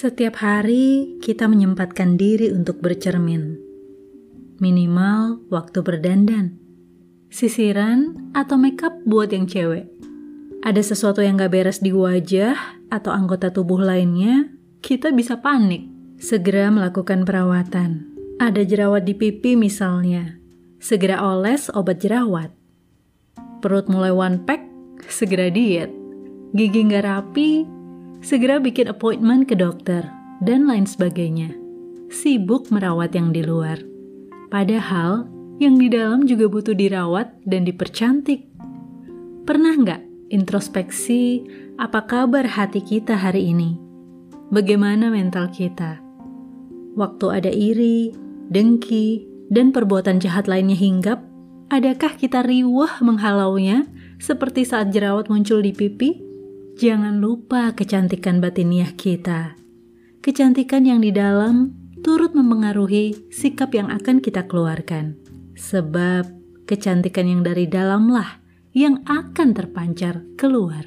Setiap hari kita menyempatkan diri untuk bercermin. Minimal waktu berdandan, sisiran, atau makeup buat yang cewek. Ada sesuatu yang gak beres di wajah atau anggota tubuh lainnya, kita bisa panik. Segera melakukan perawatan. Ada jerawat di pipi misalnya, segera oles obat jerawat. Perut mulai one pack, segera diet. Gigi nggak rapi, segera bikin appointment ke dokter, dan lain sebagainya. Sibuk merawat yang di luar. Padahal, yang di dalam juga butuh dirawat dan dipercantik. Pernah nggak introspeksi apa kabar hati kita hari ini? Bagaimana mental kita? Waktu ada iri, dengki, dan perbuatan jahat lainnya hinggap, adakah kita riwah menghalaunya seperti saat jerawat muncul di pipi? Jangan lupa kecantikan batiniah kita. Kecantikan yang di dalam turut mempengaruhi sikap yang akan kita keluarkan. Sebab kecantikan yang dari dalamlah yang akan terpancar keluar.